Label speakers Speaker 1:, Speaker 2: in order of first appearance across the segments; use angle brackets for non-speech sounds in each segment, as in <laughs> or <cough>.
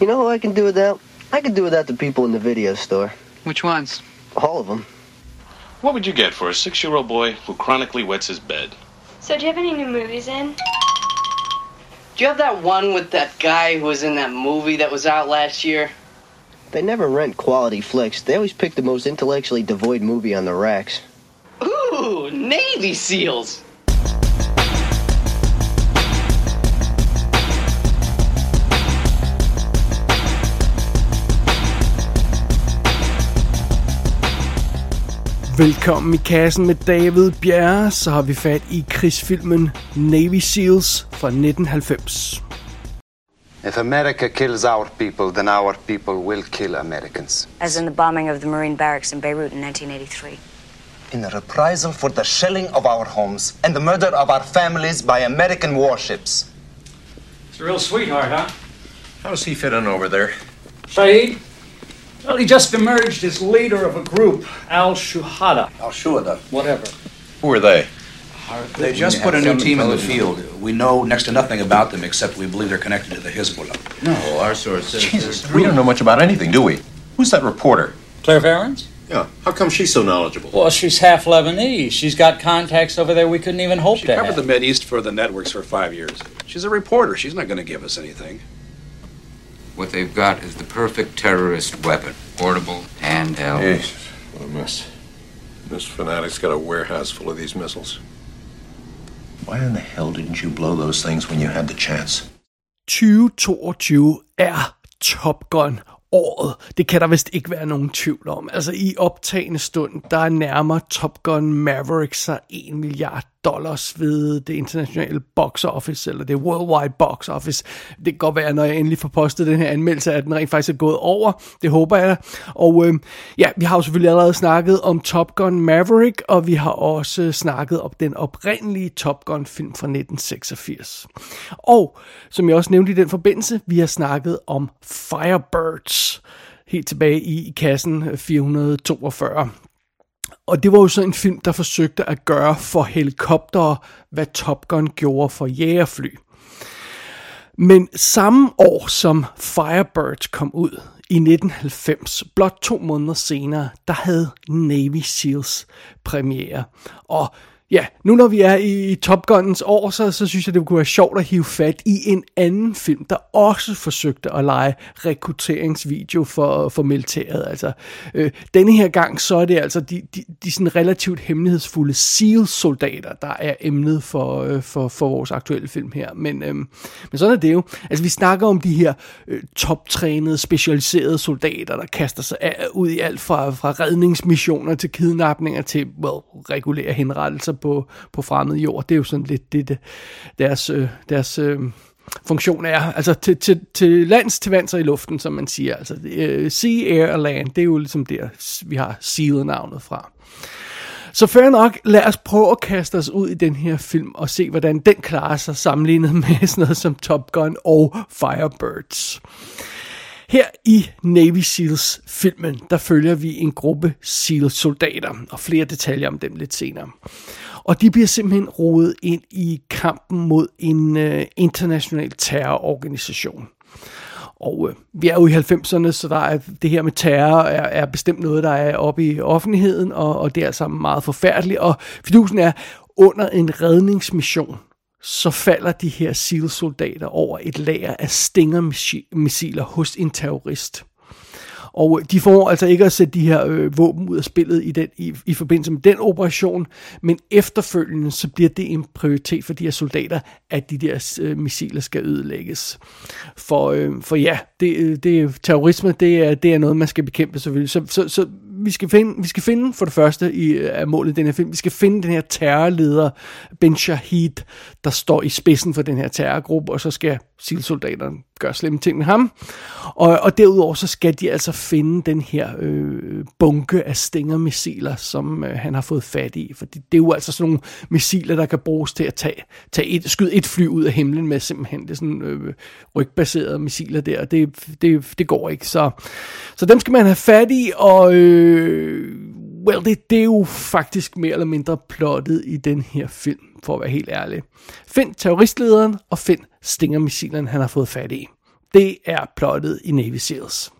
Speaker 1: You know who I can do without? I can do without the people in the video store.
Speaker 2: Which ones?
Speaker 1: All of them.
Speaker 3: What would you get for a six-year-old boy who chronically wets his bed?
Speaker 4: So, do you have any new movies in?
Speaker 5: Do you have that one with that guy who was in that movie that was out last year?
Speaker 1: They never rent quality flicks. They always pick the most intellectually devoid movie on the racks.
Speaker 5: Ooh, Navy SEALs!
Speaker 6: Velkommen i kassen med David Bjerre, så har vi fat i krigsfilmen Navy Seals fra 1990.
Speaker 7: If America kills our people, then our people will kill Americans.
Speaker 8: As in the bombing of the Marine barracks in Beirut in 1983.
Speaker 7: In a reprisal for the shelling of our homes and the murder of our families by American warships.
Speaker 9: It's a real sweetheart, huh?
Speaker 10: How does he fit in over there?
Speaker 9: Saeed? Well, he just emerged as leader of a group, Al Shuhada.
Speaker 10: Al Shuhada.
Speaker 9: Whatever.
Speaker 10: Who are they?
Speaker 11: They just put a new team in the field. We know next to nothing about them except we believe they're connected to the Hezbollah.
Speaker 10: No, our source says. Jesus, we don't know much about anything, do we? Who's that reporter?
Speaker 9: Claire Varens?
Speaker 10: Yeah. How come she's so knowledgeable?
Speaker 9: Well, she's half Lebanese. She's got contacts over there we couldn't even hope
Speaker 11: She
Speaker 9: to
Speaker 11: covered
Speaker 9: have.
Speaker 11: the East for the networks for five years. She's a reporter. She's not going to give us anything.
Speaker 12: What they've got is the perfect terrorist weapon. Portable, handheld.
Speaker 10: Jesus, what a mess. This fanatic's got a warehouse full of these missiles. Why in the hell didn't you blow those things when you had the chance?
Speaker 6: 2022 er Top Gun året. Det kan der vist ikke være nogen tvivl om. Altså i optagende stund, der nærmer Top Gun Maverick sig 1 milliard dollars ved det internationale box office, eller det worldwide box office. Det kan godt være, når jeg endelig får postet den her anmeldelse, at den rent faktisk er gået over. Det håber jeg. Og øh, ja, vi har jo selvfølgelig allerede snakket om Top Gun Maverick, og vi har også øh, snakket om den oprindelige Top Gun film fra 1986. Og som jeg også nævnte i den forbindelse, vi har snakket om Firebirds helt tilbage i kassen øh, 442. Og det var jo sådan en film, der forsøgte at gøre for helikoptere, hvad Top Gun gjorde for jægerfly. Men samme år som Firebirds kom ud i 1990, blot to måneder senere, der havde Navy Seals premiere. Og ja, nu når vi er i Top Guns år, så, så synes jeg, det kunne være sjovt at hive fat i en anden film, der også forsøgte at lege rekrutteringsvideo for, for militæret. Altså, øh, denne her gang, så er det altså de, de, de sådan relativt hemmelighedsfulde SEAL-soldater, der er emnet for, øh, for, for vores aktuelle film her. Men, øh, men sådan er det jo. Altså, vi snakker om de her øh, toptrænede, specialiserede soldater, der kaster sig af, ud i alt fra, fra redningsmissioner til kidnapninger til, well, regulære henrettelser på, på fremmed jord. Det er jo sådan lidt det, det deres, øh, deres øh, funktion er. Altså til, til, til lands, til vands og i luften, som man siger. Altså øh, sea, air og land, det er jo ligesom der, vi har sealet navnet fra. Så fair nok, lad os prøve at kaste os ud i den her film og se, hvordan den klarer sig sammenlignet <laughs> med sådan noget som Top Gun og Firebirds. Her i Navy Seals filmen, der følger vi en gruppe SEAL-soldater, og flere detaljer om dem lidt senere. Og de bliver simpelthen rodet ind i kampen mod en øh, international terrororganisation. Og øh, vi er jo i 90'erne, så der er, det her med terror er, er bestemt noget, der er oppe i offentligheden, og, og det er altså meget forfærdeligt. Og fidusen er, under en redningsmission, så falder de her SEAL-soldater over et lager af Stinger-missiler hos en terrorist. Og de får altså ikke at sætte de her øh, våben ud af spillet i, den, i, i forbindelse med den operation, men efterfølgende så bliver det en prioritet for de her soldater, at de der øh, missiler skal ødelægges. For, øh, for ja, det, øh, det, terrorisme, det er, det er noget, man skal bekæmpe selvfølgelig. Så, så, så vi, skal finde, vi skal finde for det første i øh, er målet i den her film, vi skal finde den her terrorleder, Ben Shahid, der står i spidsen for den her terrorgruppe, og så skal SEAL-soldaterne gøre slemme ting med ham. Og, og derudover så skal de altså finde den her øh, bunke af Stinger-missiler, som øh, han har fået fat i. For det, det er jo altså sådan nogle missiler, der kan bruges til at tage, tage et, skyde et fly ud af himlen med simpelthen. Det er sådan øh, rygbaserede missiler der, det, det, det går ikke. Så, så dem skal man have fat i, og øh, well, det, det er jo faktisk mere eller mindre plottet i den her film, for at være helt ærlig. Find terroristlederen, og find Stinger-missilerne, han har fået fat i. Det er plottet i Navy Seals.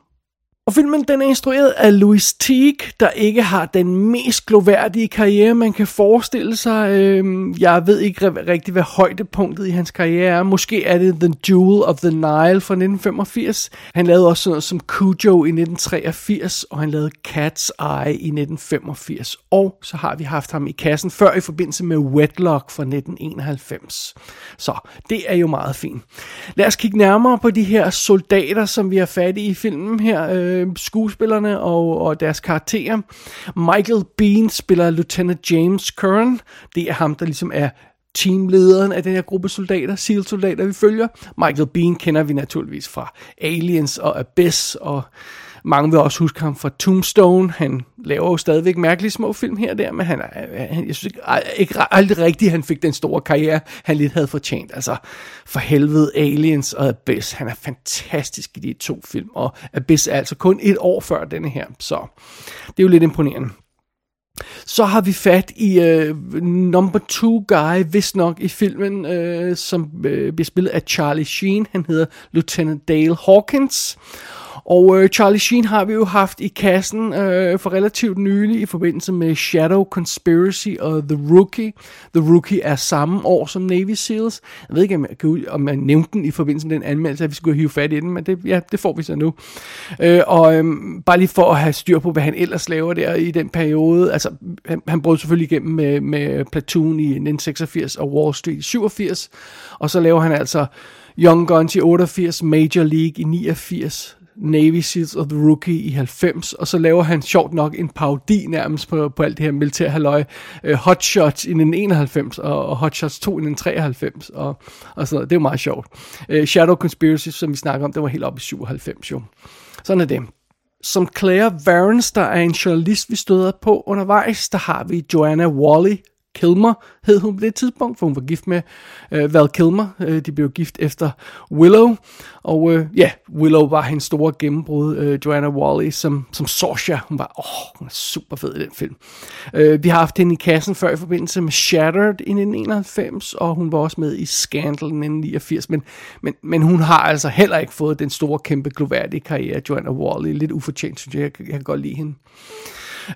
Speaker 6: Og filmen den er instrueret af Louis Teague, der ikke har den mest gloværdige karriere, man kan forestille sig. Øhm, jeg ved ikke rigtig, hvad højdepunktet i hans karriere er. Måske er det The Jewel of the Nile fra 1985. Han lavede også sådan noget som Cujo i 1983, og han lavede Cat's Eye i 1985. Og så har vi haft ham i kassen før i forbindelse med Wetlock fra 1991. Så det er jo meget fint. Lad os kigge nærmere på de her soldater, som vi har fat i i filmen her. Øh, øh, skuespillerne og, og deres karakterer. Michael Bean spiller Lieutenant James Curran. Det er ham, der ligesom er teamlederen af den her gruppe soldater, SEAL-soldater, vi følger. Michael Bean kender vi naturligvis fra Aliens og Abyss, og mange vil også huske ham fra Tombstone. Han laver jo stadigvæk mærkelige små film her og der, men han, øh, han, jeg synes ikke, ikke aldrig rigtigt, han fik den store karriere, han lidt havde fortjent. Altså, for helvede, Aliens og Abyss. Han er fantastisk i de to film, og Abyss er altså kun et år før denne her, så det er jo lidt imponerende. Så har vi fat i uh, number two guy, hvis nok i filmen, uh, som uh, bliver spillet af Charlie Sheen. Han hedder Lieutenant Dale Hawkins. Og øh, Charlie Sheen har vi jo haft i kassen øh, for relativt nylig i forbindelse med Shadow Conspiracy og The Rookie. The Rookie er samme år som Navy Seals. Jeg ved ikke, om jeg, om jeg nævnte den i forbindelse med den anmeldelse, at vi skulle hive fat i den, men det, ja, det får vi så nu. Øh, og øh, bare lige for at have styr på, hvad han ellers laver der i den periode. Altså, han, han brød selvfølgelig igennem med, med Platoon i 1986 og Wall Street i 87. Og så laver han altså Young Guns i 88, Major League i 89, Navy Seals of the Rookie i 90, og så laver han sjovt nok en parodi nærmest på, på alt det her militær halløj. Uh, Hot Shots i 91, og, og Hot Shots 2 i 93, og, og sådan noget. Det er jo meget sjovt. Uh, Shadow Conspiracy, som vi snakker om, det var helt op i 97 jo. Sådan er det. Som Claire Varens, der er en journalist, vi støder på undervejs, der har vi Joanna Wally, Kilmer hed hun på det tidspunkt, for hun var gift med øh, Val Kilmer. Øh, de blev gift efter Willow. Og øh, ja, Willow var hendes store gennembrud. Øh, Joanna Wally som, som Sorcia. Hun var, åh, hun er super fed i den film. Øh, vi har haft hende i kassen før i forbindelse med Shattered i 1991, og hun var også med i Scandal i 1989. Men, men, men hun har altså heller ikke fået den store, kæmpe, gloværdige karriere, Joanna Wally. Lidt ufortjent, synes jeg. Jeg, jeg kan godt lide hende.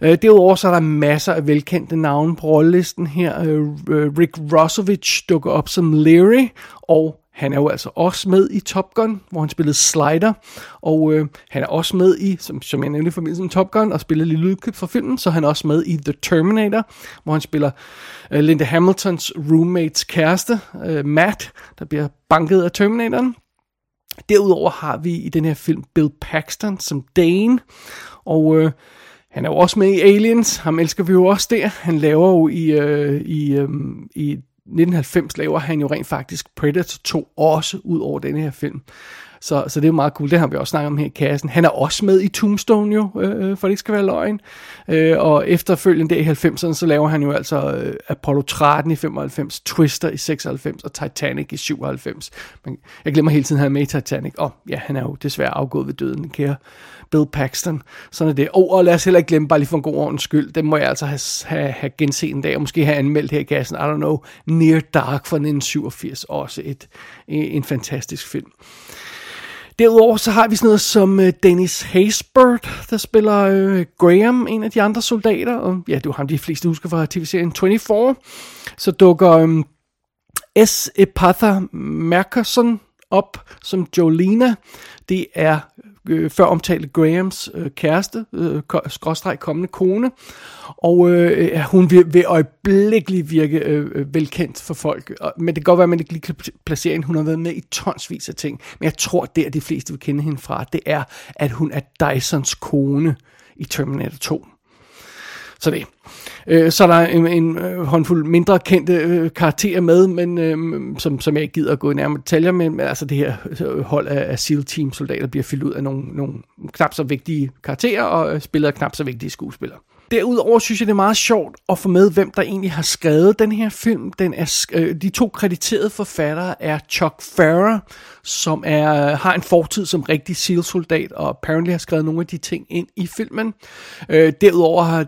Speaker 6: Øh, derudover så er der masser af velkendte navne på rollelisten her. Øh, øh Rick Rossovich dukker op som Leary, og han er jo altså også med i Top Gun, hvor han spillede Slider, og øh, han er også med i, som, som jeg nævnte i forbindelse med Top Gun, og spiller lidt lydklip fra filmen, så han er også med i The Terminator, hvor han spiller øh, Linda Hamiltons roommates kæreste, øh, Matt, der bliver banket af Terminatoren. Derudover har vi i den her film Bill Paxton som Dane, og øh, han er jo også med i Aliens, ham elsker vi jo også der. Han laver jo i, øh, i, øh, i 1990 laver han jo rent faktisk Predator 2 også ud over denne her film. Så, så det er jo meget cool. Det har vi også snakket om her i kassen. Han er også med i Tombstone jo, øh, øh for det ikke skal være løgn. Øh, og efterfølgende der i 90'erne, så laver han jo altså øh, Apollo 13 i 95, Twister i 96 og Titanic i 97. Men jeg glemmer hele tiden, at han er med i Titanic. Og ja, han er jo desværre afgået ved døden, kære Bill Paxton. Sådan er det. Og, og lad os heller ikke glemme, bare lige for en god ordens skyld, den må jeg altså have, have, have genset en dag, og måske have anmeldt her i kassen, I don't know, Near Dark fra 1987, også et, en fantastisk film. Derudover så har vi sådan noget som øh, Dennis Haysbert, der spiller øh, Graham, en af de andre soldater. Og ja, det var ham, de fleste husker fra tv-serien 24. Så dukker øh, S. Epatha Merkerson op som Jolina. Det er øh, før omtalte Grahams øh, kæreste, øh, skråstreg kommende kone, og øh, hun vil, vil øjeblikkeligt virke øh, velkendt for folk, og, men det kan godt være, at man ikke lige kan placere hende. Hun har været med i tonsvis af ting, men jeg tror, det er de fleste vil kende hende fra, det er, at hun er Dysons kone i Terminator 2. Så det. Øh, så er der en, en øh, håndfuld mindre kendte øh, karakterer med, men øh, som, som jeg ikke gider at gå i nærmere detaljer med. Men altså det her øh, hold af, af SEAL-team-soldater bliver fyldt ud af nogle, nogle knap så vigtige karakterer og øh, spiller knap så vigtige skuespillere. Derudover synes jeg, det er meget sjovt at få med, hvem der egentlig har skrevet den her film. Den er, øh, de to krediterede forfattere er Chuck Farrer, som er, har en fortid som rigtig SEAL-soldat, og apparently har skrevet nogle af de ting ind i filmen. Øh, derudover har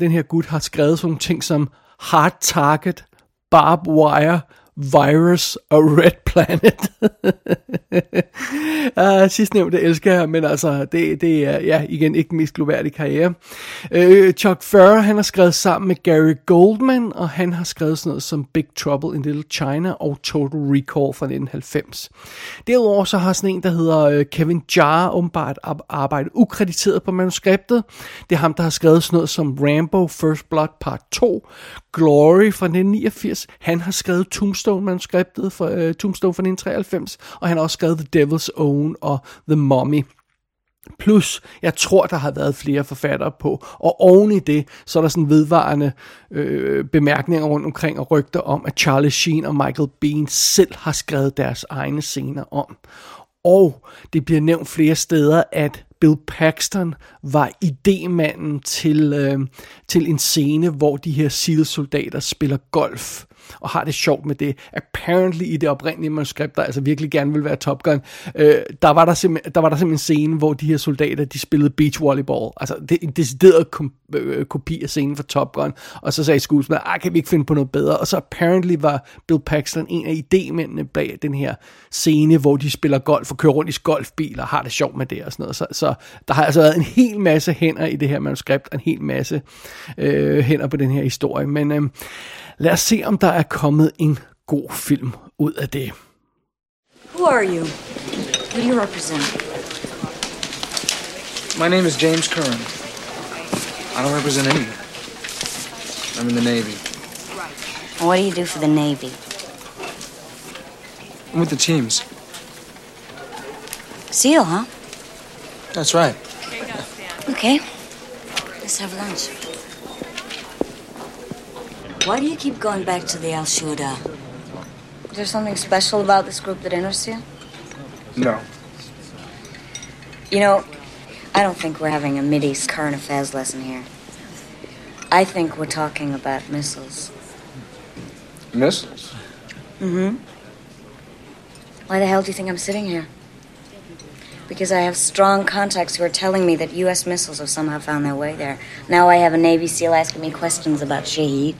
Speaker 6: den her gut har skrevet sådan nogle ting som Hard Target, Barb Wire, Virus og Red Planet. uh, sidst det elsker jeg, men altså, det, det er, ja, igen, ikke den mest gloværdige karriere. Uh, Chuck Ferrer, han har skrevet sammen med Gary Goldman, og han har skrevet sådan noget som Big Trouble in Little China og Total Recall fra 1990. Derudover så har sådan en, der hedder uh, Kevin Jar, åbenbart arbejdet ukrediteret på manuskriptet. Det er ham, der har skrevet sådan noget som Rambo First Blood Part 2, Glory fra 1989. Han har skrevet Tombstone-manuskriptet for uh, Tombstone fra 1993, og han har også skrevet The Devil's Own og The Mummy. Plus, jeg tror, der har været flere forfattere på. Og oven i det, så er der sådan vedvarende øh, bemærkninger rundt omkring og rygter om, at Charlie Sheen og Michael Bean selv har skrevet deres egne scener om. Og det bliver nævnt flere steder, at Bill Paxton var idémanden til, øh, til en scene, hvor de her SEAL-soldater spiller golf og har det sjovt med det. Apparently i det oprindelige manuskript, der altså virkelig gerne vil være Top Gun, øh, der, var der, der var der simpelthen en scene, hvor de her soldater, de spillede beach volleyball. Altså det, en decideret kom, øh, kopi af scenen fra Top Gun. Og så sagde skuespilleren, ah, kan vi ikke finde på noget bedre? Og så apparently var Bill Paxton en af idémændene bag den her scene, hvor de spiller golf og kører rundt i golfbiler og har det sjovt med det og sådan noget. Så, så der har altså været en hel masse hænder i det her manuskript, en hel masse øh, hænder på den her historie. Men øh, Lad os se, om der er kommet en god film ud af det.
Speaker 8: Who are you? Who do you represent?
Speaker 2: My name is James Curran. I don't represent anyone. I'm in the Navy.
Speaker 8: what do you do for the Navy?
Speaker 2: I'm with the teams.
Speaker 8: SEAL, huh?
Speaker 2: That's right.
Speaker 8: Okay. Let's have lunch. Why do you keep going back to the Al Shuda? Is there something special about this group that interests you?
Speaker 2: No.
Speaker 8: You know, I don't think we're having a Mideast current affairs lesson here. I think we're talking about missiles.
Speaker 2: Missiles?
Speaker 8: Mm-hmm. Why the hell do you think I'm sitting here? Because I have strong contacts who are telling me that U.S. missiles have somehow found their way there. Now I have a Navy SEAL asking me questions about Shaheed.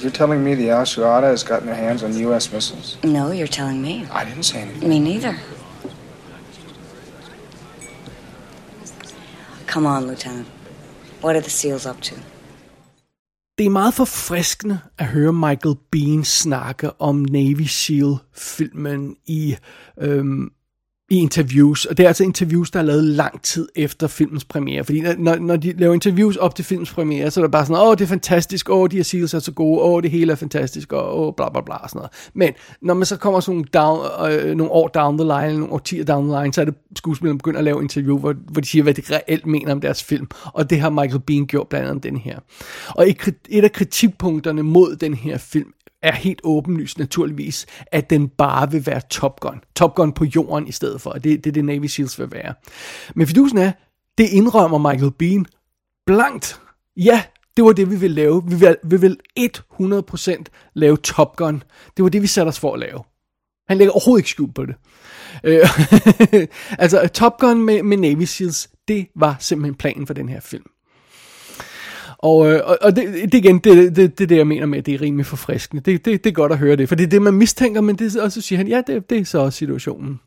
Speaker 2: You're telling me the Al Shuada has gotten their hands on U.S. missiles?
Speaker 8: No, you're telling me.
Speaker 2: I didn't say anything.
Speaker 8: Me neither. Come on, Lieutenant. What are the SEALs up to?
Speaker 6: Det er meget forfriskende at høre Michael Bean snakke om Navy SEAL-filmen i øhm, i interviews, og det er altså interviews, der er lavet lang tid efter filmens premiere, fordi når, når de laver interviews op til filmens premiere, så er det bare sådan, åh, det er fantastisk, åh, de her seals er så gode, åh, det hele er fantastisk, og åh, bla bla bla, og sådan noget. Men når man så kommer sådan nogle, down, øh, nogle år down the line, nogle årtier down the line, så er det skuespillerne begynder at lave interview, hvor, hvor de siger, hvad de reelt mener om deres film, og det har Michael Bean gjort blandt andet om den her. Og et, et af kritikpunkterne mod den her film er helt åbenlyst naturligvis, at den bare vil være Top Gun. Top Gun på jorden i stedet for, det, det er det Navy Seals vil være. Men fidusen er, det indrømmer Michael Bean blankt. Ja, det var det, vi ville lave. Vi vil, vi vil 100% lave Top Gun. Det var det, vi satte os for at lave. Han lægger overhovedet ikke skjul på det. Øh, <laughs> altså, Top Gun med, med Navy Seals, det var simpelthen planen for den her film. Og, øh, og, det, det igen, det, det, det det, jeg mener med, at det er rimelig forfriskende. Det, det, det er godt at høre det, for det er det, man mistænker, men det, og så siger han, ja, det, det er så situationen.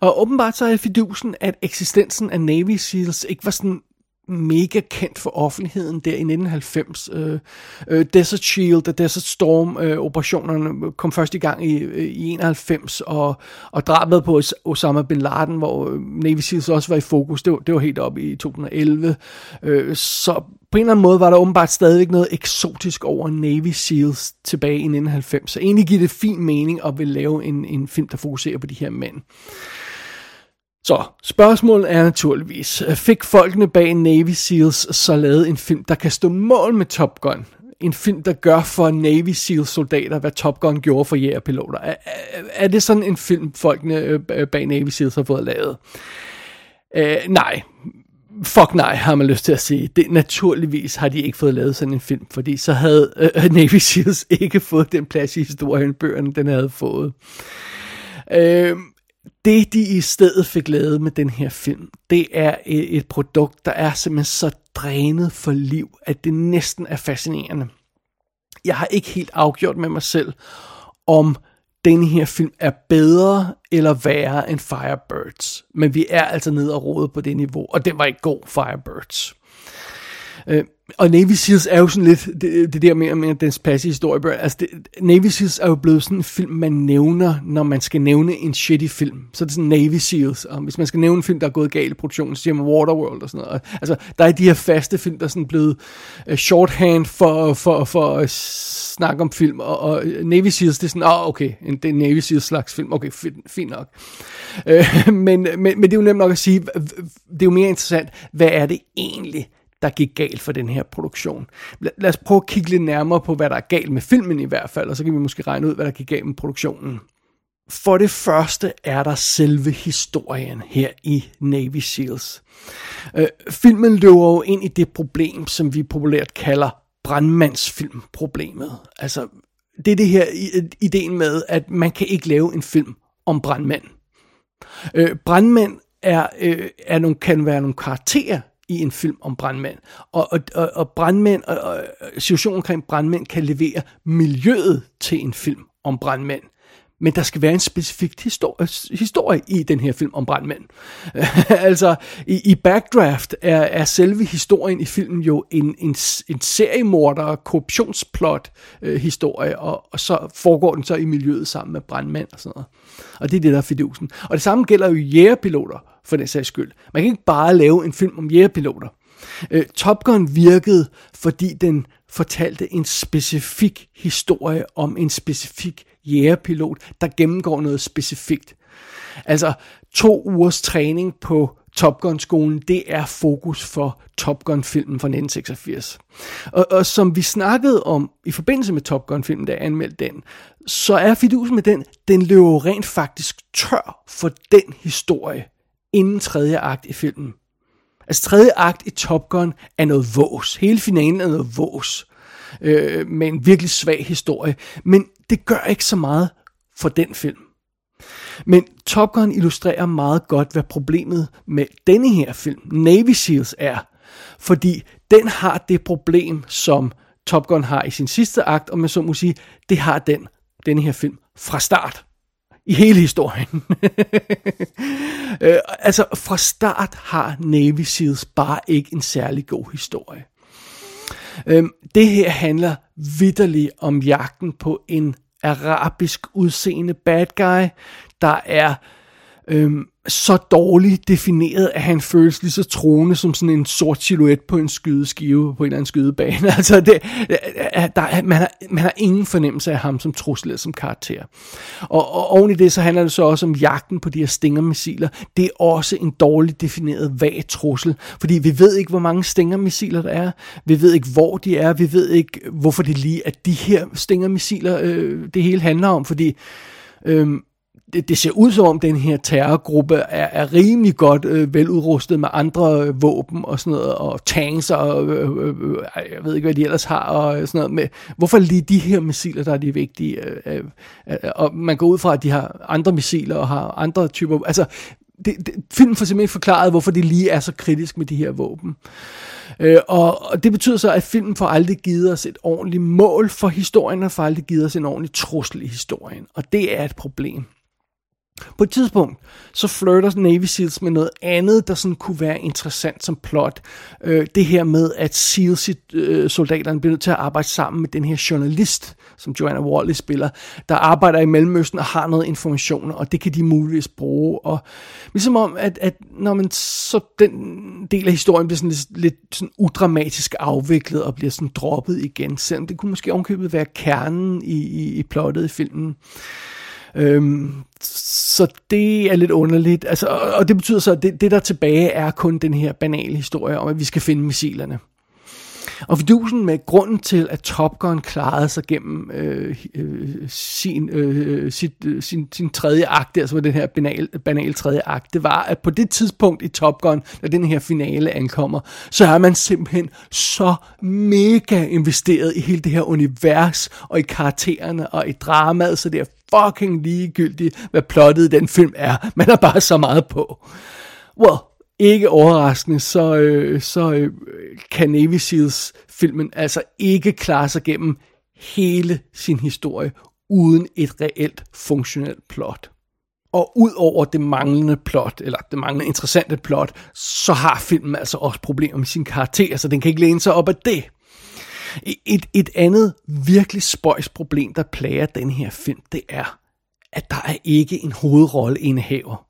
Speaker 6: Og åbenbart så er fidusen, at eksistensen af Navy SEALs ikke var sådan mega kendt for offentligheden der i 1990. Øh, øh, Desert Shield og Desert Storm øh, operationerne kom først i gang i, øh, i 91, og, og drabet på Osama Bin Laden, hvor øh, Navy Seals også var i fokus, det var, det var helt op i 2011. Øh, så på en eller anden måde var der åbenbart stadigvæk noget eksotisk over Navy Seals tilbage i 1990. Så egentlig giver det fin mening at vil lave en, en film, der fokuserer på de her mænd. Så spørgsmålet er naturligvis, fik folkene bag Navy Seals så lavet en film, der kan stå mål med Top Gun? En film, der gør for Navy Seals soldater, hvad Top Gun gjorde for jægerpiloter? Er, er, er det sådan en film, folkene øh, øh, bag Navy Seals har fået lavet? Uh, nej, fuck nej, har man lyst til at sige. Det, naturligvis har de ikke fået lavet sådan en film, fordi så havde uh, <laughs> Navy Seals ikke fået den plads i historien, bøgerne den havde fået. Uh, det, de i stedet fik lavet med den her film, det er et, et produkt, der er simpelthen så drænet for liv, at det næsten er fascinerende. jeg har ikke helt afgjort med mig selv, om den her film er bedre eller værre end Firebirds. Men vi er altså nede og rode på det niveau, og den var ikke god, Firebirds. Øh, og Navy Seals er jo sådan lidt, det, det der med, med dens passe historie, altså det, Navy Seals er jo blevet sådan en film, man nævner, når man skal nævne en shitty film. Så er det sådan Navy Seals, og hvis man skal nævne en film, der er gået galt i produktionen, så siger man Waterworld og sådan noget. Altså, der er de her faste film, der er sådan blevet uh, shorthand for, for, for at snakke om film, og, og Navy Seals, det er sådan, åh, oh, okay, det er Navy Seals slags film, okay, fint, fint nok. Uh, <laughs> men, men, men det er jo nemt nok at sige, det er jo mere interessant, hvad er det egentlig, der gik galt for den her produktion. Lad os prøve at kigge lidt nærmere på, hvad der er galt med filmen i hvert fald, og så kan vi måske regne ud, hvad der gik galt med produktionen. For det første er der selve historien her i Navy Seals. Øh, filmen løber jo ind i det problem, som vi populært kalder brandmandsfilmproblemet. Altså, det er det her ideen med, at man kan ikke lave en film om brandmænd. Øh, brandmænd er, øh, er nogle, kan være nogle karakterer i en film om brandmænd. Og, og, og, og brandmænd, og, og situationen omkring brandmænd kan levere miljøet til en film om brandmænd. Men der skal være en specifik historie, øh, historie i den her film om brandmænd. <laughs> altså, i, i Backdraft er, er selve historien i filmen jo en, en, en seriemorder, korruptionsplot øh, historie, og, og så foregår den så i miljøet sammen med brandmænd og sådan noget. Og det er det, der er fidusen. Og det samme gælder jo jægerpiloter for den sags skyld. Man kan ikke bare lave en film om jægerpiloter. Øh, Top Gun virkede, fordi den fortalte en specifik historie om en specifik jægerpilot, der gennemgår noget specifikt. Altså to ugers træning på Top Gun-skolen, det er fokus for Top Gun-filmen fra 1986. Og, og som vi snakkede om i forbindelse med Top Gun-filmen, der anmeldte den, så er fidusen med den, den løber rent faktisk tør for den historie, inden tredje akt i filmen. Altså tredje akt i Top Gun er noget vås. Hele finalen er noget vås. Øh, med en virkelig svag historie. Men det gør ikke så meget for den film. Men Top Gun illustrerer meget godt, hvad problemet med denne her film, Navy Seals, er. Fordi den har det problem, som Top Gun har i sin sidste akt, og man så må sige, det har den, denne her film fra start i hele historien. <laughs> øh, altså, fra start har Navy Seals bare ikke en særlig god historie. Øh, det her handler vidderligt om jagten på en arabisk udseende bad guy, der er Øh, så dårligt defineret, at han føles lige så troende som sådan en sort silhuet på en skydeskive på en eller anden skydebane. <laughs> Altså det, der, man, har, man har ingen fornemmelse af ham som trussel eller som karakter. Og, og oven i det, så handler det så også om jagten på de her stingermissiler. Det er også en dårligt defineret vag trussel, fordi vi ved ikke, hvor mange stingermissiler der er. Vi ved ikke, hvor de er. Vi ved ikke, hvorfor det lige er de her stingermissiler, øh, det hele handler om, fordi... Øh, det, det ser ud som om den her terrorgruppe er, er rimelig godt øh, veludrustet med andre øh, våben og sådan noget, og tanks og øh, øh, øh, øh jeg ved ikke, hvad de ellers har og sådan noget. Med, hvorfor lige de her missiler, der er de vigtige? Øh, øh, øh, og man går ud fra, at de har andre missiler og har andre typer... Altså, det, det, filmen får simpelthen forklaret, hvorfor det lige er så kritisk med de her våben. Øh, og, og det betyder så, at filmen får aldrig givet os et ordentligt mål for historien, og får aldrig givet os en ordentlig trussel i historien. Og det er et problem. På et tidspunkt, så flirter Navy Seals med noget andet, der sådan kunne være interessant som plot. Øh, det her med, at Seals-soldaterne øh, bliver nødt til at arbejde sammen med den her journalist, som Joanna Wally spiller, der arbejder i Mellemøsten og har noget information, og det kan de muligvis bruge. Og ligesom om, at, at når man så den del af historien bliver sådan lidt, lidt sådan udramatisk afviklet og bliver sådan droppet igen, selvom det kunne måske omkøbet være kernen i, i, i plottet i filmen. Øhm, så det er lidt underligt. Altså, og, og det betyder så, at det, det der tilbage er kun den her banale historie om, at vi skal finde missilerne. Og fidusen med grunden til, at Top Gun klarede sig gennem øh, øh, sin, øh, øh, sit, øh, sin, sin tredje akt, altså den her banal, banal tredje akt, det var, at på det tidspunkt i Top Gun, når den her finale ankommer, så er man simpelthen så mega investeret i hele det her univers, og i karaktererne, og i dramaet, så det er fucking ligegyldigt, hvad plottet i den film er. Man er bare så meget på. Well, ikke overraskende, så, øh, så øh, kan Navy Seals filmen altså ikke klare sig gennem hele sin historie uden et reelt funktionelt plot. Og ud over det manglende plot, eller det manglende interessante plot, så har filmen altså også problemer med sin karakter, så den kan ikke læne sig op af det. E, et, et andet virkelig spøjs problem, der plager den her film, det er, at der er ikke en hovedrolle indehaver.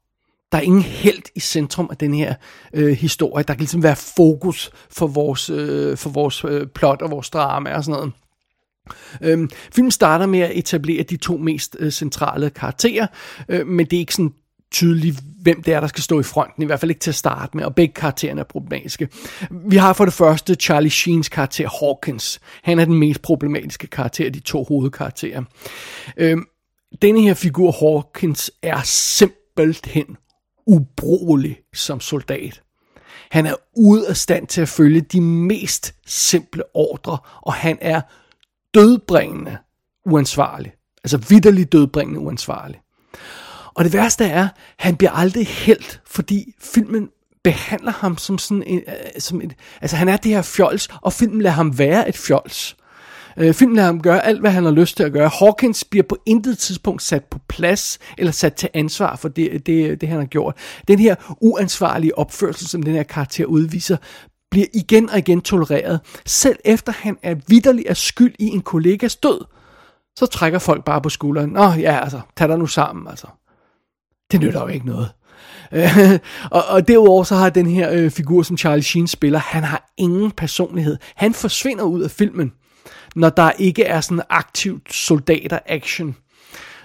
Speaker 6: Der er ingen held i centrum af den her øh, historie. Der kan ligesom være fokus for vores, øh, for vores øh, plot og vores drama og sådan noget. Øhm, filmen starter med at etablere de to mest øh, centrale karakterer, øh, men det er ikke sådan tydeligt, hvem det er, der skal stå i fronten, i hvert fald ikke til at starte med, og begge karaktererne er problematiske. Vi har for det første Charlie Sheens karakter Hawkins. Han er den mest problematiske karakter af de to hovedkarakterer. Øhm, denne her figur Hawkins er simpelthen ubrugelig som soldat. Han er ude af stand til at følge de mest simple ordre, og han er dødbringende uansvarlig. Altså vidderligt dødbringende uansvarlig. Og det værste er, han bliver aldrig helt, fordi filmen behandler ham som sådan en, øh, som et, altså han er det her fjols, og filmen lader ham være et fjols. Øh, filmen lader ham gøre alt, hvad han har lyst til at gøre. Hawkins bliver på intet tidspunkt sat på plads, eller sat til ansvar for det, det, det han har gjort. Den her uansvarlige opførsel, som den her karakter udviser, bliver igen og igen tolereret, selv efter han er vidderlig af skyld i en kollegas død. Så trækker folk bare på skulderen. Nå ja, altså, tag dig nu sammen, altså. Det nytter jo ikke noget. <laughs> og, og derudover så har den her øh, figur, som Charlie Sheen spiller, han har ingen personlighed. Han forsvinder ud af filmen, når der ikke er sådan aktivt soldater-action.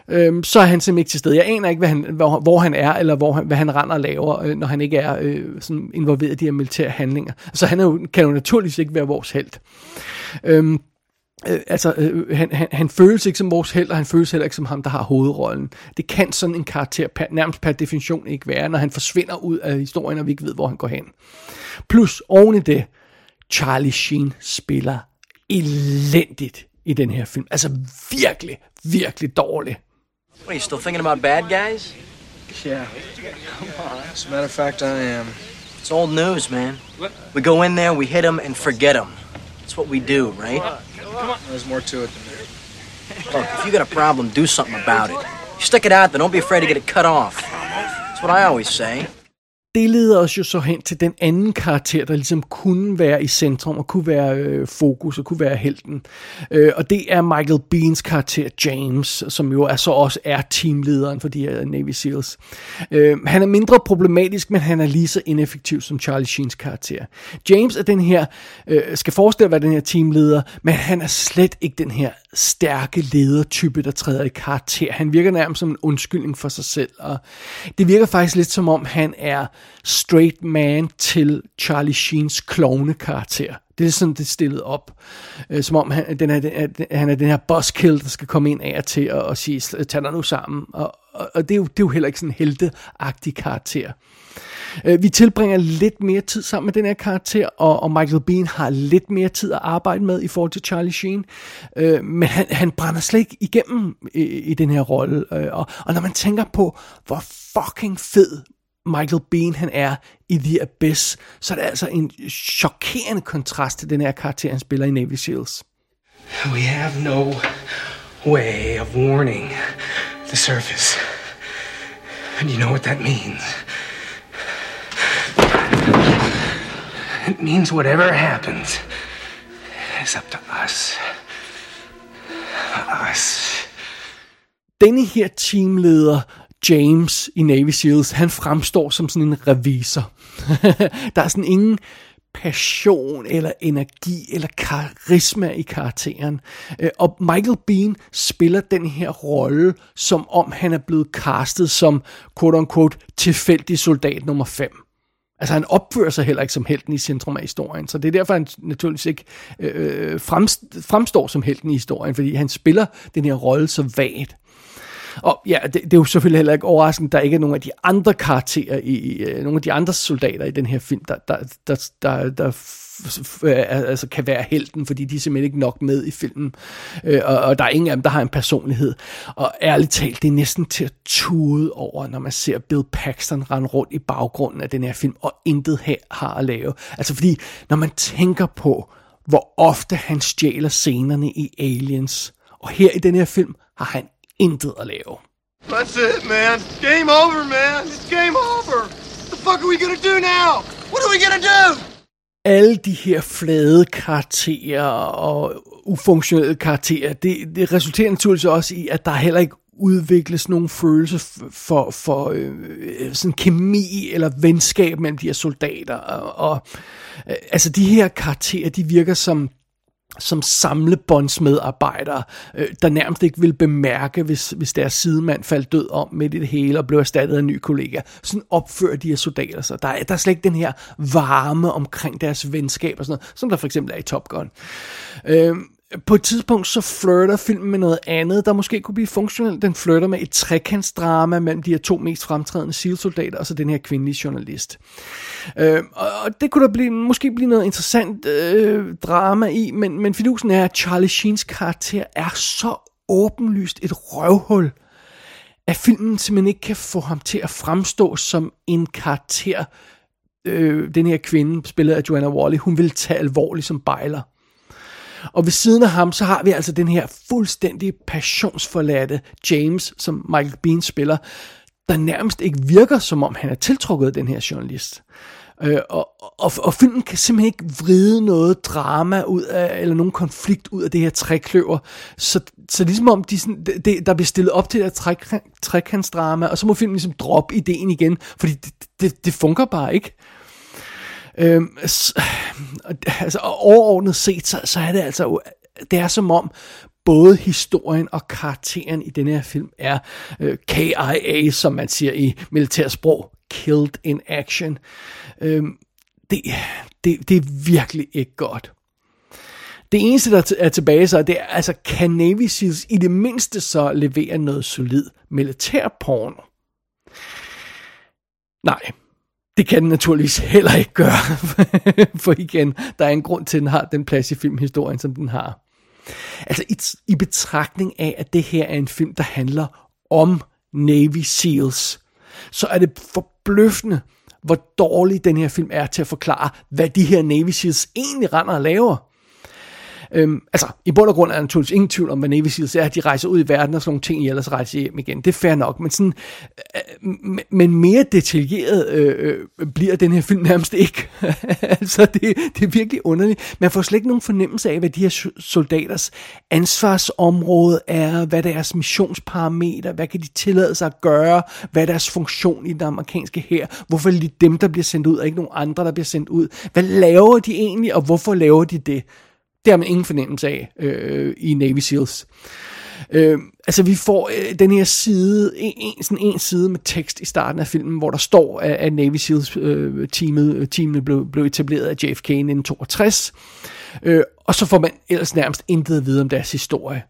Speaker 6: Øhm, så er han simpelthen ikke til stede. Jeg aner ikke, hvad han, hvor, hvor han er, eller hvor han, hvad han render og laver, øh, når han ikke er øh, sådan involveret i de her militære handlinger. Så han er jo, kan jo naturligvis ikke være vores held. Øhm, øh, altså, øh, han, han, han føles ikke som vores held, og han føles heller ikke som ham, der har hovedrollen. Det kan sådan en karakter per, nærmest per definition ikke være, når han forsvinder ud af historien, og vi ikke ved, hvor han går hen. Plus, oven i det, Charlie Sheen spiller elendigt i den her film. Altså virkelig, virkelig dårligt.
Speaker 13: What, are you still thinking about bad guys?
Speaker 2: Yeah. Come on. As a matter of fact, I am.
Speaker 13: It's old news, man. We go in there, we hit them, and forget them. That's what we do, right?
Speaker 2: Come on. There's more to it than that.
Speaker 13: Look, if you got a problem, do something about it. You stick it out there, don't be afraid to get it cut off. That's what I always say.
Speaker 6: Det leder os jo så hen til den anden karakter, der ligesom kunne være i centrum og kunne være øh, fokus og kunne være helten. Øh, og det er Michael Beans karakter James, som jo er så også er teamlederen for de her Navy SEALs. Øh, han er mindre problematisk, men han er lige så ineffektiv som Charlie Sheens karakter. James er den her, øh, skal forestille at være den her teamleder, men han er slet ikke den her stærke ledertype, der træder i karakter. Han virker nærmest som en undskyldning for sig selv, og det virker faktisk lidt som om, han er straight man til Charlie Sheens klovne karakter. Det er sådan, det er stillet op. Øh, som om han, den er, den, han er den her buskill, der skal komme ind af og til og, og sige, tag dig nu sammen. Og, og, og det, er jo, det er jo heller ikke sådan en helteagtig karakter. Øh, vi tilbringer lidt mere tid sammen med den her karakter, og, og Michael Bean har lidt mere tid at arbejde med i forhold til Charlie Sheen. Øh, men han, han brænder slet ikke igennem i, i den her rolle. Øh, og, og når man tænker på, hvor fucking fed Michael Bean han er i The Abyss, så er det altså en chokerende kontrast til den her karakter, han spiller i Navy SEALs.
Speaker 14: We have no way of warning the surface. And you know what that means? It means whatever happens is up to us. Us.
Speaker 6: Denne her teamleder, James i Navy SEALs, han fremstår som sådan en revisor. <laughs> der er sådan ingen passion eller energi eller karisma i karakteren. Øh, og Michael Bean spiller den her rolle, som om han er blevet castet som quote-unquote tilfældig soldat nummer 5. Altså han opfører sig heller ikke som helten i centrum af historien, så det er derfor, han naturligvis ikke øh, øh fremstår som helten i historien, fordi han spiller den her rolle så vagt. Og ja, det, det er jo selvfølgelig heller ikke overraskende, at der ikke er nogen af de andre karakterer, i, i øh, nogle af de andre soldater i den her film, der, der, der, der, der altså kan være helten, fordi de er simpelthen ikke nok med i filmen. Øh, og, og der er ingen af dem, der har en personlighed. Og ærligt talt, det er næsten til at tude over, når man ser Bill Paxton rende rundt i baggrunden af den her film, og intet her har at lave. Altså fordi, når man tænker på, hvor ofte han stjæler scenerne i Aliens. Og her i den her film har han intet at lave.
Speaker 15: That's it, man. Game over, man. It's game over. What the fuck are we gonna do now? What are we gonna do?
Speaker 6: alle de her flade karakterer og ufunktionelle karakterer, det, det resulterer naturligvis også i, at der heller ikke udvikles nogle følelse for, for øh, sådan kemi eller venskab mellem de her soldater. Og, og øh, altså de her karakterer, de virker som som samlebåndsmedarbejdere, øh, der nærmest ikke vil bemærke, hvis, hvis deres sidemand faldt død om midt i det hele og blev erstattet af en ny kollega. Sådan opfører de her soldater sig. Der er, der er slet ikke den her varme omkring deres venskab og sådan noget, som der for eksempel er i Top Gun. Øh, på et tidspunkt så flirter filmen med noget andet, der måske kunne blive funktionelt. Den flirter med et trekantsdrama mellem de her to mest fremtrædende SEAL-soldater, og så den her kvindelige journalist. Øh, og det kunne der blive, måske blive noget interessant øh, drama i, men, men fidusen er, at Charlie Sheens karakter er så åbenlyst et røvhul, at filmen simpelthen ikke kan få ham til at fremstå som en karakter, øh, den her kvinde, spillet af Joanna Wally, hun vil tage alvorligt som bejler. Og ved siden af ham, så har vi altså den her fuldstændig passionsforladte James, som Michael Bean spiller, der nærmest ikke virker, som om han er tiltrukket af den her journalist. Øh, og, og, og filmen kan simpelthen ikke vride noget drama ud af, eller nogen konflikt ud af det her trækløver. Så, så ligesom om, de sådan, det, der bliver stillet op til det her træk, trækantsdrama, og så må filmen ligesom droppe ideen igen, fordi det, det, det fungerer bare ikke. Øhm, altså overordnet set, så, så er det altså, det er som om, både historien og karakteren i denne her film er øh, KIA, som man siger i militærsprog, killed in action. Øhm, det, det, det er virkelig ikke godt. Det eneste, der er tilbage så, det er, altså, kan Navy Seals i det mindste så levere noget solid militærporno? Nej, det kan den naturligvis heller ikke gøre, <laughs> for igen, der er en grund til, at den har den plads i filmhistorien, som den har. Altså i, i betragtning af, at det her er en film, der handler om Navy SEALs, så er det forbløffende, hvor dårlig den her film er til at forklare, hvad de her Navy SEALs egentlig render og laver. Øhm, altså, i bund og grund er der naturligvis ingen tvivl om, hvad Navy Seals er, at de rejser ud i verden og sådan nogle ting, i ellers rejser hjem igen. Det er fair nok, men, sådan, øh, men mere detaljeret øh, øh, bliver den her film nærmest ikke. <laughs> altså, det, det er virkelig underligt. Man får slet ikke nogen fornemmelse af, hvad de her soldaters ansvarsområde er, hvad deres missionsparameter, hvad kan de tillade sig at gøre, hvad er deres funktion i den amerikanske her, hvorfor er det dem, der bliver sendt ud, og ikke nogen andre, der bliver sendt ud. Hvad laver de egentlig, og hvorfor laver de det? Det har man ingen fornemmelse af øh, i Navy SEALs. Øh, altså vi får øh, den her side, en, en, sådan en side med tekst i starten af filmen, hvor der står, at, at Navy SEALs øh, teamet, teamet blev, blev etableret af JFK i 1962. Øh, og så får man ellers nærmest intet at vide om deres historie.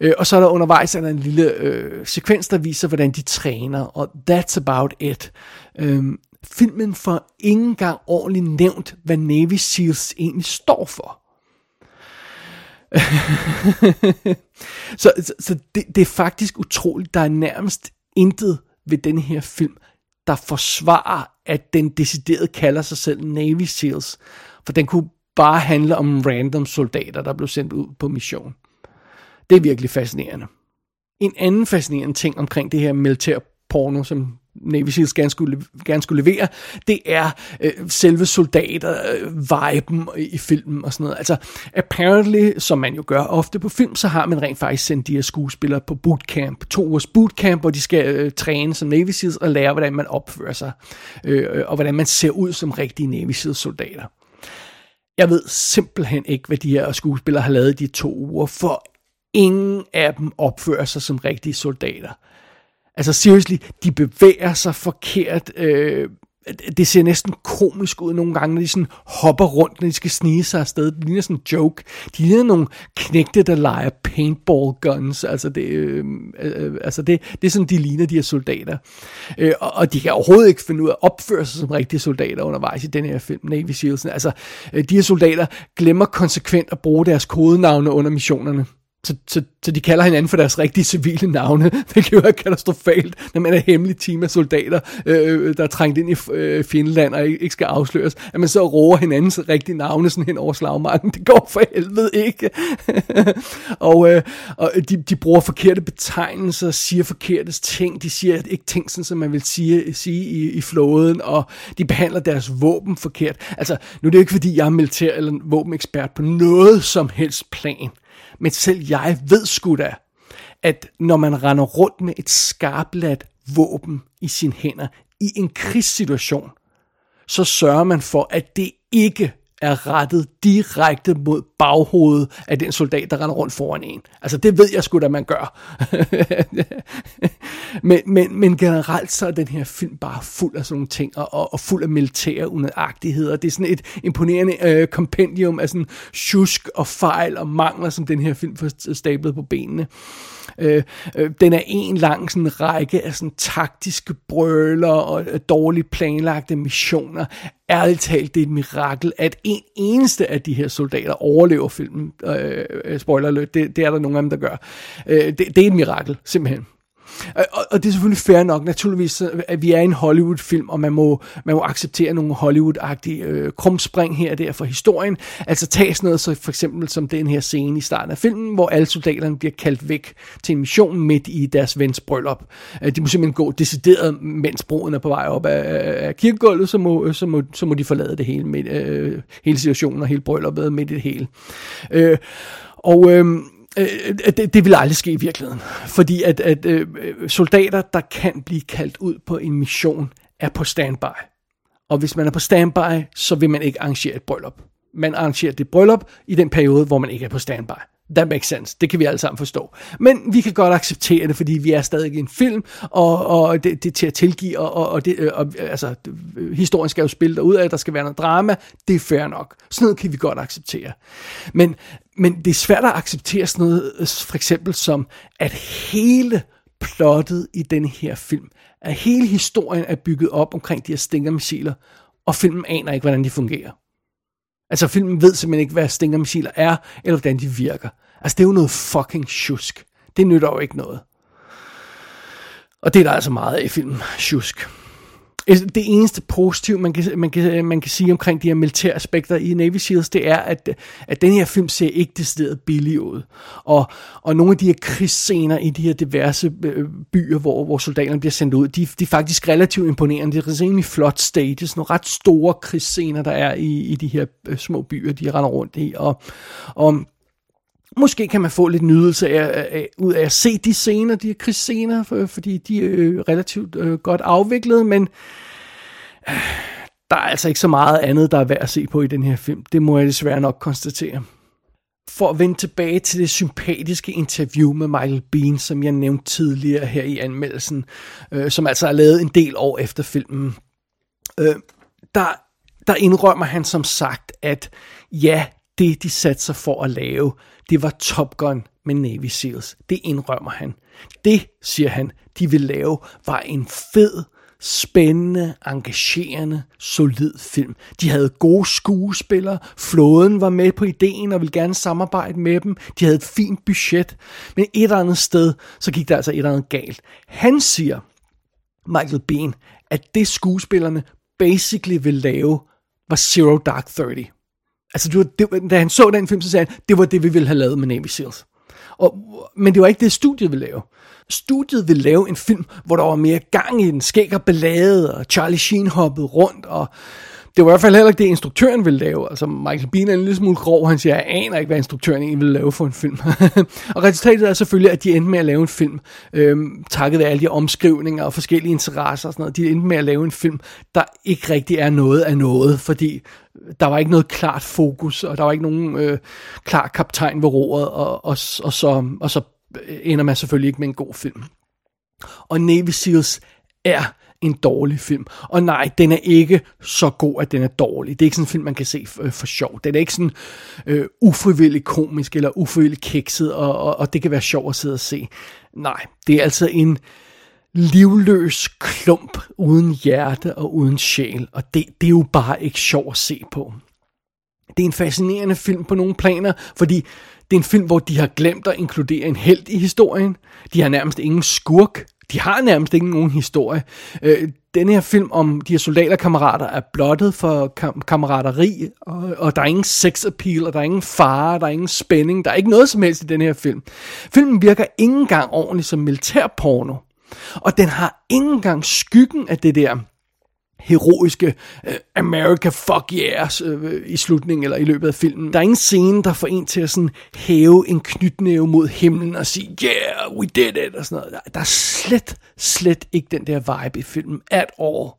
Speaker 6: Øh, og så er der undervejs er der en lille øh, sekvens, der viser, hvordan de træner, og that's about it. Øh, filmen får ingen gang ordentligt nævnt, hvad Navy SEALs egentlig står for. <laughs> så så, så det, det er faktisk utroligt. Der er nærmest intet ved den her film, der forsvarer, at den decideret kalder sig selv Navy SEALs. For den kunne bare handle om random soldater, der blev sendt ud på mission. Det er virkelig fascinerende. En anden fascinerende ting omkring det her militær porno, som Navy Seals gerne skulle, gerne skulle levere, det er øh, selve soldater-viben øh, i filmen og sådan noget. Altså, apparently, som man jo gør ofte på film, så har man rent faktisk sendt de her skuespillere på bootcamp, to ugers bootcamp, hvor de skal øh, træne som Navy Seals og lære, hvordan man opfører sig, øh, og hvordan man ser ud som rigtige Navy Seals soldater. Jeg ved simpelthen ikke, hvad de her skuespillere har lavet de to uger, for ingen af dem opfører sig som rigtige soldater. Altså seriously, de bevæger sig forkert. Øh, det ser næsten komisk ud nogle gange, når de sådan hopper rundt, når de skal snige sig afsted. Det ligner sådan en joke. De ligner nogle knægte, der leger paintball guns. Altså det, øh, øh, altså det, det er sådan, de ligner de her soldater. Øh, og, og de kan overhovedet ikke finde ud af at opføre sig som rigtige soldater undervejs i den her film, Navy Seals. Altså, øh, de her soldater glemmer konsekvent at bruge deres kodenavne under missionerne. Så, så, så de kalder hinanden for deres rigtige civile navne, <laughs> Det jo er katastrofalt, når man er hemmelig team af soldater, øh, der er trængt ind i øh, Finland og ikke skal afsløres, at man så roer hinandens rigtige navne sådan hen over slagmarken. Det går for helvede ikke. <laughs> og øh, og de, de bruger forkerte betegnelser, siger forkerte ting, de siger ikke ting, sådan, som man vil sige, sige i, i flåden, og de behandler deres våben forkert. Altså, nu er det jo ikke, fordi jeg er militær eller våbenekspert på noget som helst plan. Men selv jeg ved sgu da, at når man render rundt med et skarpladt våben i sine hænder i en krigssituation, så sørger man for, at det ikke er rettet direkte mod baghovedet af den soldat, der render rundt foran en. Altså det ved jeg sgu da, man gør. <laughs> men, men, men generelt så er den her film bare fuld af sådan nogle ting, og, og fuld af militære unødagtigheder. Det er sådan et imponerende øh, kompendium af sådan tjusk og fejl og mangler, som den her film får stablet på benene. Øh, Øh, øh, den er en lang sådan række af sådan taktiske brøler og øh, dårligt planlagte missioner. Ærligt talt, det er et mirakel, at en eneste af de her soldater overlever filmen. Øh, øh spoiler alert, det, det er der nogle af dem, der gør. Øh, det, det er et mirakel, simpelthen. Øh, og, og det er selvfølgelig fair nok, naturligvis, at vi er en Hollywood-film, og man må, man må acceptere nogle Hollywood-agtige øh, krumspring her og der for historien. Altså tage sådan noget, så for eksempel som den her scene i starten af filmen, hvor alle soldaterne bliver kaldt væk til en mission midt i deres vens bryllup. Øh, de må simpelthen gå decideret, mens broen er på vej op af, af kirkegulvet, så må, så, må, så må de forlade det hele, med, øh, hele situationen og hele brylluppet midt i det hele. Øh, og... Øh, Øh, det, det vil aldrig ske i virkeligheden. Fordi at, at øh, soldater, der kan blive kaldt ud på en mission, er på standby. Og hvis man er på standby, så vil man ikke arrangere et bryllup. Man arrangerer det bryllup i den periode, hvor man ikke er på standby. That makes sense. Det kan vi alle sammen forstå. Men vi kan godt acceptere det, fordi vi er stadig en film, og, og det, det er til at tilgive, og, og, det, øh, og altså, historien skal jo spille ud af, at der skal være noget drama. Det er fair nok. Sådan noget kan vi godt acceptere. Men, men det er svært at acceptere sådan noget, øh, for eksempel som, at hele plottet i den her film, at hele historien er bygget op omkring de her stinkermissiler, og filmen aner ikke, hvordan de fungerer. Altså filmen ved simpelthen ikke, hvad stinkermissiler er, eller hvordan de virker. Altså det er jo noget fucking tjusk. Det nytter jo ikke noget. Og det er der altså meget af i filmen, tjusk. Altså, det eneste positive, man kan, man, kan, man kan sige omkring de her militære aspekter i Navy Seals, det er, at, at den her film ser ikke decideret billig ud. Og, og nogle af de her krigsscener i de her diverse øh, byer, hvor, hvor soldaterne bliver sendt ud, de, de er faktisk relativt imponerende. Det er rimelig flot stages, nogle ret store krigsscener, der er i, i de her øh, små byer, de render rundt i. Og, og Måske kan man få lidt nydelse af, af, ud af at se de scener, de her krigsscener, for, fordi de er øh, relativt øh, godt afviklet, men øh, der er altså ikke så meget andet, der er værd at se på i den her film. Det må jeg desværre nok konstatere. For at vende tilbage til det sympatiske interview med Michael Bean, som jeg nævnte tidligere her i anmeldelsen, øh, som altså er lavet en del år efter filmen, øh, der, der indrømmer han som sagt, at ja, det de satte sig for at lave, det var Top Gun med Navy Seals. Det indrømmer han. Det, siger han, de ville lave, var en fed, spændende, engagerende, solid film. De havde gode skuespillere, flåden var med på ideen og ville gerne samarbejde med dem. De havde et fint budget, men et eller andet sted, så gik der altså et eller andet galt. Han siger, Michael Bean, at det skuespillerne basically ville lave, var Zero Dark Thirty. Altså, det var, det, da han så den film, så sagde han, det var det, vi ville have lavet med Navy Seals. Og, men det var ikke det, studiet ville lave. Studiet ville lave en film, hvor der var mere gang i den, skæg og ballade, og Charlie Sheen hoppede rundt, og det var i hvert fald heller ikke det, instruktøren ville lave. Altså, Michael Bean er en lille smule grov, han siger, jeg aner ikke, hvad instruktøren egentlig ville lave for en film. <laughs> og resultatet er selvfølgelig, at de endte med at lave en film, øhm, takket af alle de omskrivninger og forskellige interesser og sådan noget. De endte med at lave en film, der ikke rigtig er noget af noget, fordi der var ikke noget klart fokus, og der var ikke nogen øh, klar kaptajn ved roret, og, og, og, så, og så ender man selvfølgelig ikke med en god film. Og Navy Seals er en dårlig film. Og nej, den er ikke så god, at den er dårlig. Det er ikke sådan en film, man kan se for, øh, for sjov. Den er ikke sådan øh, ufrivillig komisk eller ufrivillig kikset, og, og, og det kan være sjovt at sidde og se. Nej, det er altså en livløs klump uden hjerte og uden sjæl, og det, det er jo bare ikke sjovt at se på. Det er en fascinerende film på nogle planer, fordi Det er en film, hvor de har glemt at inkludere en held i historien. De har nærmest ingen skurk. De har nærmest ingen nogen historie. Øh, den her film om de her soldaterkammerater er blottet for kam- kammerateri, og, og der er ingen sex appeal, og der er ingen fare, der er ingen spænding, der er ikke noget som helst i den her film. Filmen virker ikke engang ordentligt som militærporno, og den har ikke engang skyggen af det der heroiske uh, America fuck yeahs uh, øh, i slutningen eller i løbet af filmen. Der er ingen scene, der får en til at sådan hæve en knytnæve mod himlen og sige, yeah, we did it, og sådan noget. Der er slet, slet ikke den der vibe i filmen at all.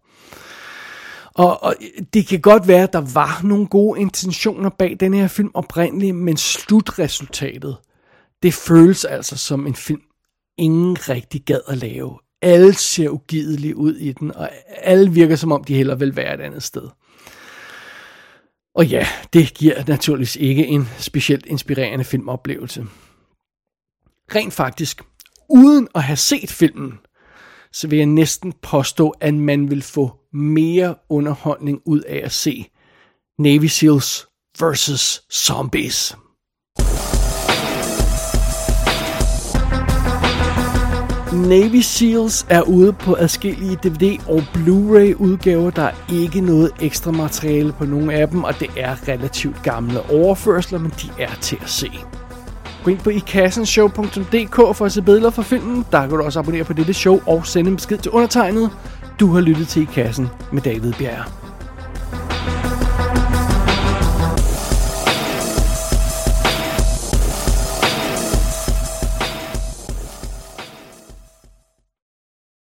Speaker 6: Og, og det kan godt være, at der var nogle gode intentioner bag den her film oprindeligt, men slutresultatet, det føles altså som en film, ingen rigtig gad at lave alle ser ugidelige ud i den, og alle virker som om, de heller vil være et andet sted. Og ja, det giver naturligvis ikke en specielt inspirerende filmoplevelse. Rent faktisk, uden at have set filmen, så vil jeg næsten påstå, at man vil få mere underholdning ud af at se Navy Seals versus Zombies. Navy Seals er ude på adskillige DVD og Blu-ray udgaver. Der er ikke noget ekstra materiale på nogen af dem, og det er relativt gamle overførsler, men de er til at se. Gå ind på ikassenshow.dk for at se billeder fra filmen. Der kan du også abonnere på dette show og sende en besked til undertegnet. Du har lyttet til I Kassen med David Bjerre.